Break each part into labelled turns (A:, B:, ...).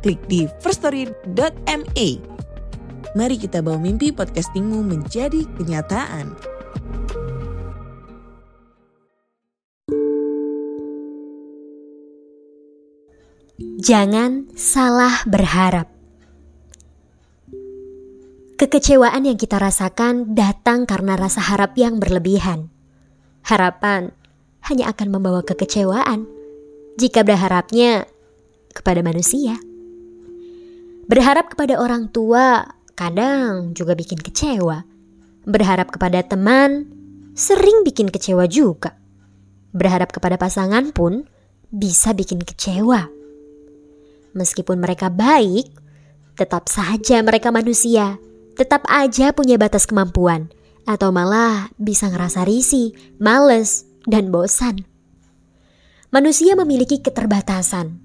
A: klik di firststory.me. Mari kita bawa mimpi podcastingmu menjadi kenyataan.
B: Jangan salah berharap. Kekecewaan yang kita rasakan datang karena rasa harap yang berlebihan. Harapan hanya akan membawa kekecewaan jika berharapnya kepada manusia. Berharap kepada orang tua kadang juga bikin kecewa. Berharap kepada teman sering bikin kecewa juga. Berharap kepada pasangan pun bisa bikin kecewa. Meskipun mereka baik, tetap saja mereka manusia. Tetap aja punya batas kemampuan. Atau malah bisa ngerasa risih, males, dan bosan. Manusia memiliki keterbatasan.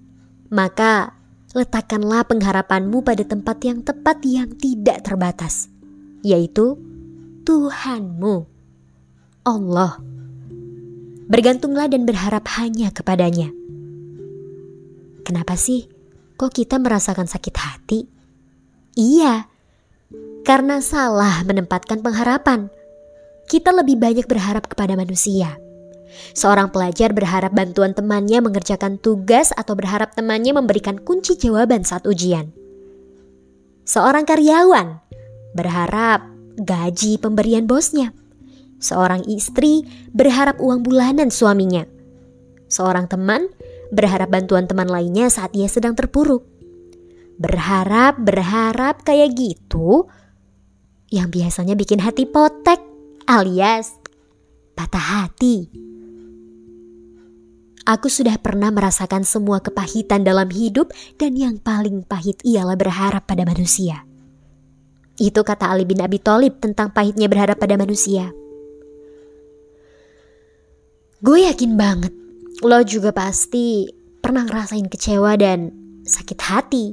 B: Maka letakkanlah pengharapanmu pada tempat yang tepat yang tidak terbatas, yaitu Tuhanmu, Allah. Bergantunglah dan berharap hanya kepadanya. Kenapa sih kok kita merasakan sakit hati? Iya, karena salah menempatkan pengharapan. Kita lebih banyak berharap kepada manusia. Seorang pelajar berharap bantuan temannya mengerjakan tugas atau berharap temannya memberikan kunci jawaban saat ujian. Seorang karyawan berharap gaji pemberian bosnya. Seorang istri berharap uang bulanan suaminya. Seorang teman berharap bantuan teman lainnya saat ia sedang terpuruk. Berharap, berharap kayak gitu yang biasanya bikin hati potek alias patah hati. Aku sudah pernah merasakan semua kepahitan dalam hidup dan yang paling pahit ialah berharap pada manusia. Itu kata Ali bin Abi Thalib tentang pahitnya berharap pada manusia. Gue yakin banget lo juga pasti pernah ngerasain kecewa dan sakit hati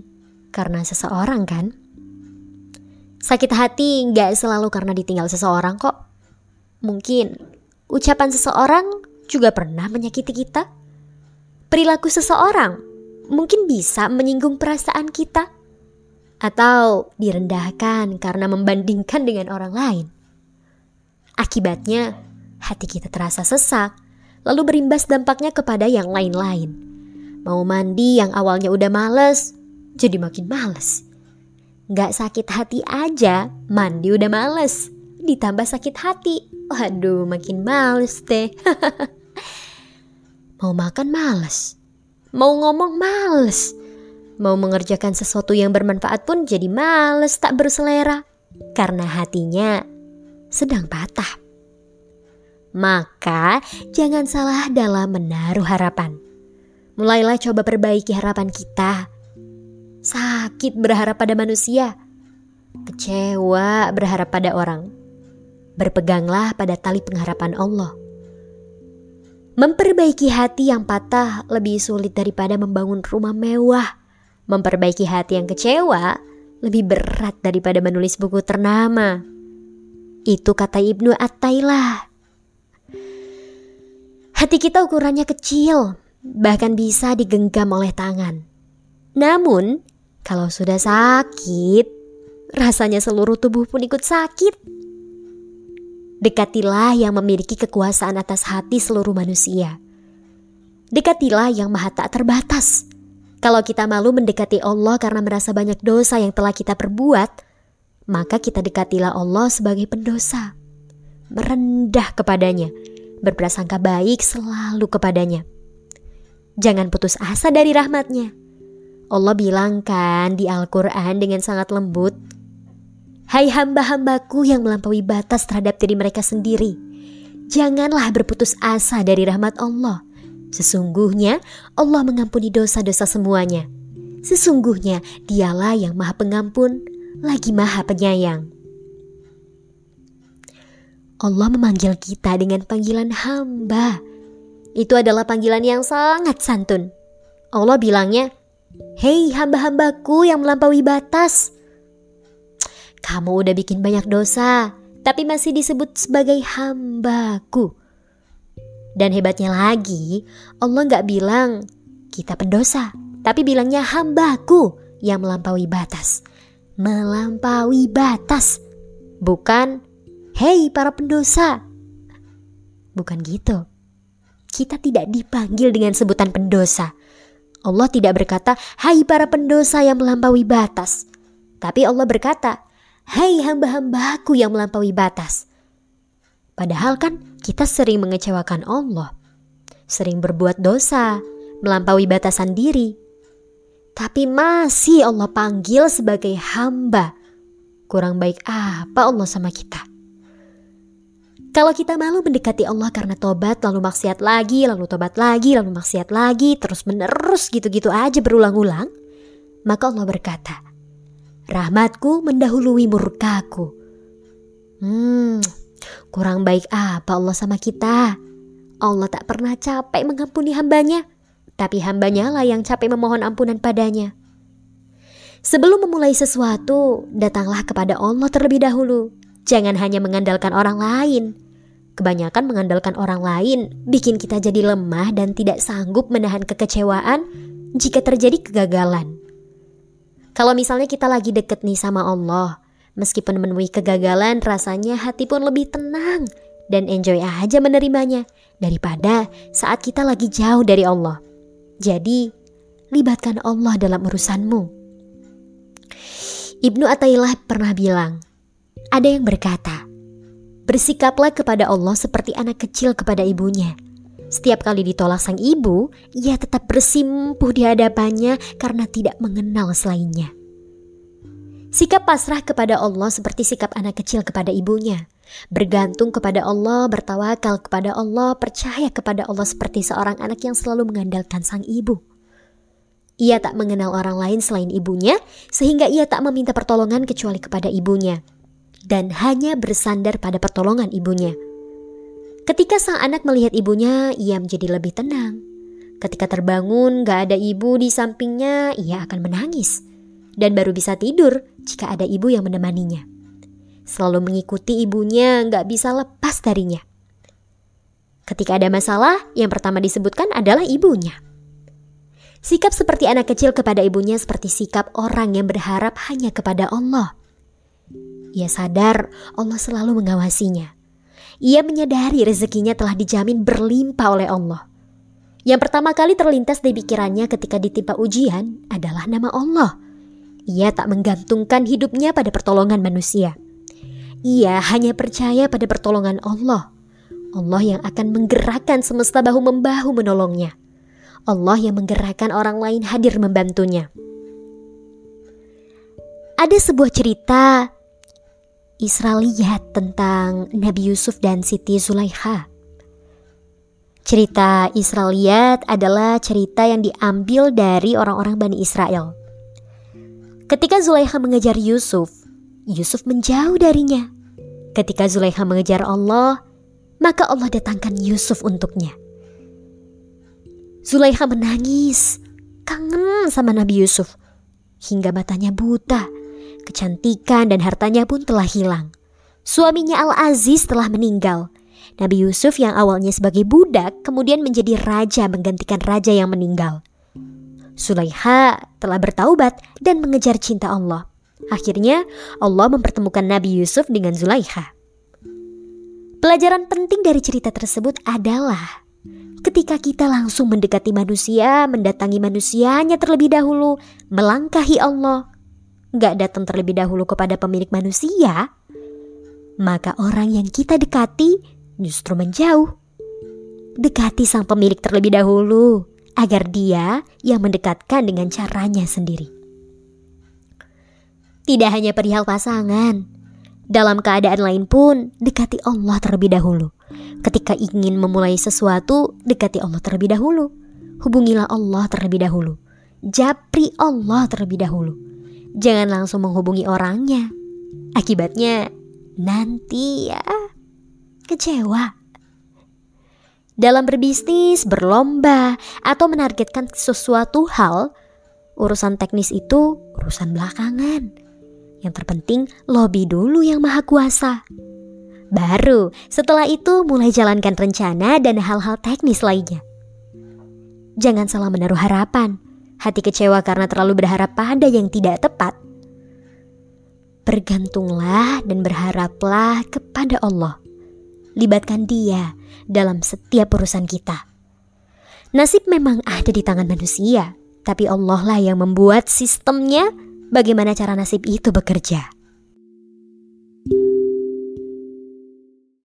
B: karena seseorang kan? Sakit hati nggak selalu karena ditinggal seseorang kok. Mungkin ucapan seseorang juga pernah menyakiti kita. Perilaku seseorang mungkin bisa menyinggung perasaan kita. Atau direndahkan karena membandingkan dengan orang lain. Akibatnya, hati kita terasa sesak, lalu berimbas dampaknya kepada yang lain-lain. Mau mandi yang awalnya udah males, jadi makin males. Gak sakit hati aja, mandi udah males. Ditambah sakit hati, waduh makin males deh. Mau makan males, mau ngomong males, mau mengerjakan sesuatu yang bermanfaat pun jadi males tak berselera karena hatinya sedang patah. Maka jangan salah dalam menaruh harapan. Mulailah coba perbaiki harapan kita. Sakit berharap pada manusia, kecewa berharap pada orang. Berpeganglah pada tali pengharapan Allah. Memperbaiki hati yang patah lebih sulit daripada membangun rumah mewah. Memperbaiki hati yang kecewa lebih berat daripada menulis buku ternama. Itu kata Ibnu Attailah. Hati kita ukurannya kecil, bahkan bisa digenggam oleh tangan. Namun, kalau sudah sakit, rasanya seluruh tubuh pun ikut sakit. Dekatilah yang memiliki kekuasaan atas hati seluruh manusia. Dekatilah yang maha tak terbatas. Kalau kita malu mendekati Allah karena merasa banyak dosa yang telah kita perbuat, maka kita dekatilah Allah sebagai pendosa. Merendah kepadanya, berprasangka baik selalu kepadanya. Jangan putus asa dari rahmatnya. Allah bilang kan di Al-Quran dengan sangat lembut, Hai hamba-hambaku yang melampaui batas terhadap diri mereka sendiri, janganlah berputus asa dari rahmat Allah. Sesungguhnya Allah mengampuni dosa-dosa semuanya. Sesungguhnya dialah yang maha pengampun, lagi maha penyayang. Allah memanggil kita dengan panggilan hamba. Itu adalah panggilan yang sangat santun. Allah bilangnya, Hei hamba-hambaku yang melampaui batas. Kamu udah bikin banyak dosa, tapi masih disebut sebagai hambaku. Dan hebatnya lagi, Allah nggak bilang kita pendosa, tapi bilangnya hambaku yang melampaui batas. Melampaui batas. Bukan, hei para pendosa. Bukan gitu. Kita tidak dipanggil dengan sebutan pendosa. Allah tidak berkata, hai para pendosa yang melampaui batas. Tapi Allah berkata, hai hamba-hambaku yang melampaui batas. Padahal kan kita sering mengecewakan Allah. Sering berbuat dosa, melampaui batasan diri. Tapi masih Allah panggil sebagai hamba. Kurang baik apa Allah sama kita? Kalau kita malu mendekati Allah karena tobat, lalu maksiat lagi, lalu tobat lagi, lalu maksiat lagi, terus menerus gitu-gitu aja berulang-ulang, maka Allah berkata, Rahmatku mendahului murkaku. Hmm, kurang baik apa Allah sama kita? Allah tak pernah capek mengampuni hambanya tapi hambanya lah yang capek memohon ampunan padanya. Sebelum memulai sesuatu, datanglah kepada Allah terlebih dahulu. Jangan hanya mengandalkan orang lain. Kebanyakan mengandalkan orang lain bikin kita jadi lemah dan tidak sanggup menahan kekecewaan jika terjadi kegagalan. Kalau misalnya kita lagi deket nih sama Allah, meskipun menemui kegagalan rasanya hati pun lebih tenang dan enjoy aja menerimanya daripada saat kita lagi jauh dari Allah. Jadi, libatkan Allah dalam urusanmu. Ibnu Atailah pernah bilang, ada yang berkata, bersikaplah kepada Allah seperti anak kecil kepada ibunya. Setiap kali ditolak sang ibu, ia tetap bersimpuh di hadapannya karena tidak mengenal selainnya. Sikap pasrah kepada Allah seperti sikap anak kecil kepada ibunya. Bergantung kepada Allah, bertawakal kepada Allah, percaya kepada Allah seperti seorang anak yang selalu mengandalkan sang ibu. Ia tak mengenal orang lain selain ibunya, sehingga ia tak meminta pertolongan kecuali kepada ibunya, dan hanya bersandar pada pertolongan ibunya. Ketika sang anak melihat ibunya, ia menjadi lebih tenang. Ketika terbangun, gak ada ibu di sampingnya, ia akan menangis, dan baru bisa tidur jika ada ibu yang menemaninya selalu mengikuti ibunya, nggak bisa lepas darinya. Ketika ada masalah, yang pertama disebutkan adalah ibunya. Sikap seperti anak kecil kepada ibunya seperti sikap orang yang berharap hanya kepada Allah. Ia sadar Allah selalu mengawasinya. Ia menyadari rezekinya telah dijamin berlimpah oleh Allah. Yang pertama kali terlintas di pikirannya ketika ditimpa ujian adalah nama Allah. Ia tak menggantungkan hidupnya pada pertolongan manusia. Ia hanya percaya pada pertolongan Allah. Allah yang akan menggerakkan semesta bahu-membahu menolongnya. Allah yang menggerakkan orang lain hadir membantunya. Ada sebuah cerita Israeliat tentang Nabi Yusuf dan Siti Zulaikha. Cerita Israeliat adalah cerita yang diambil dari orang-orang Bani Israel. Ketika Zulaikha mengejar Yusuf, Yusuf menjauh darinya. Ketika Zulaikha mengejar Allah, maka Allah datangkan Yusuf untuknya. Zulaikha menangis, kangen sama Nabi Yusuf, hingga matanya buta. Kecantikan dan hartanya pun telah hilang. Suaminya Al-Aziz telah meninggal. Nabi Yusuf yang awalnya sebagai budak kemudian menjadi raja menggantikan raja yang meninggal. Sulaiha telah bertaubat dan mengejar cinta Allah. Akhirnya Allah mempertemukan Nabi Yusuf dengan Zulaikha. Pelajaran penting dari cerita tersebut adalah ketika kita langsung mendekati manusia, mendatangi manusianya terlebih dahulu, melangkahi Allah, gak datang terlebih dahulu kepada pemilik manusia, maka orang yang kita dekati justru menjauh. Dekati sang pemilik terlebih dahulu agar dia yang mendekatkan dengan caranya sendiri. Tidak hanya perihal pasangan, dalam keadaan lain pun dekati Allah terlebih dahulu. Ketika ingin memulai sesuatu, dekati Allah terlebih dahulu. Hubungilah Allah terlebih dahulu. japri Allah terlebih dahulu. Jangan langsung menghubungi orangnya. Akibatnya nanti ya kecewa. Dalam berbisnis, berlomba, atau menargetkan sesuatu hal, urusan teknis itu urusan belakangan. Yang terpenting, lobby dulu yang maha kuasa. Baru setelah itu mulai jalankan rencana dan hal-hal teknis lainnya. Jangan salah menaruh harapan. Hati kecewa karena terlalu berharap pada yang tidak tepat. Bergantunglah dan berharaplah kepada Allah. Libatkan Dia dalam setiap urusan kita. Nasib memang ada di tangan manusia, tapi Allah lah yang membuat sistemnya bagaimana cara nasib itu bekerja.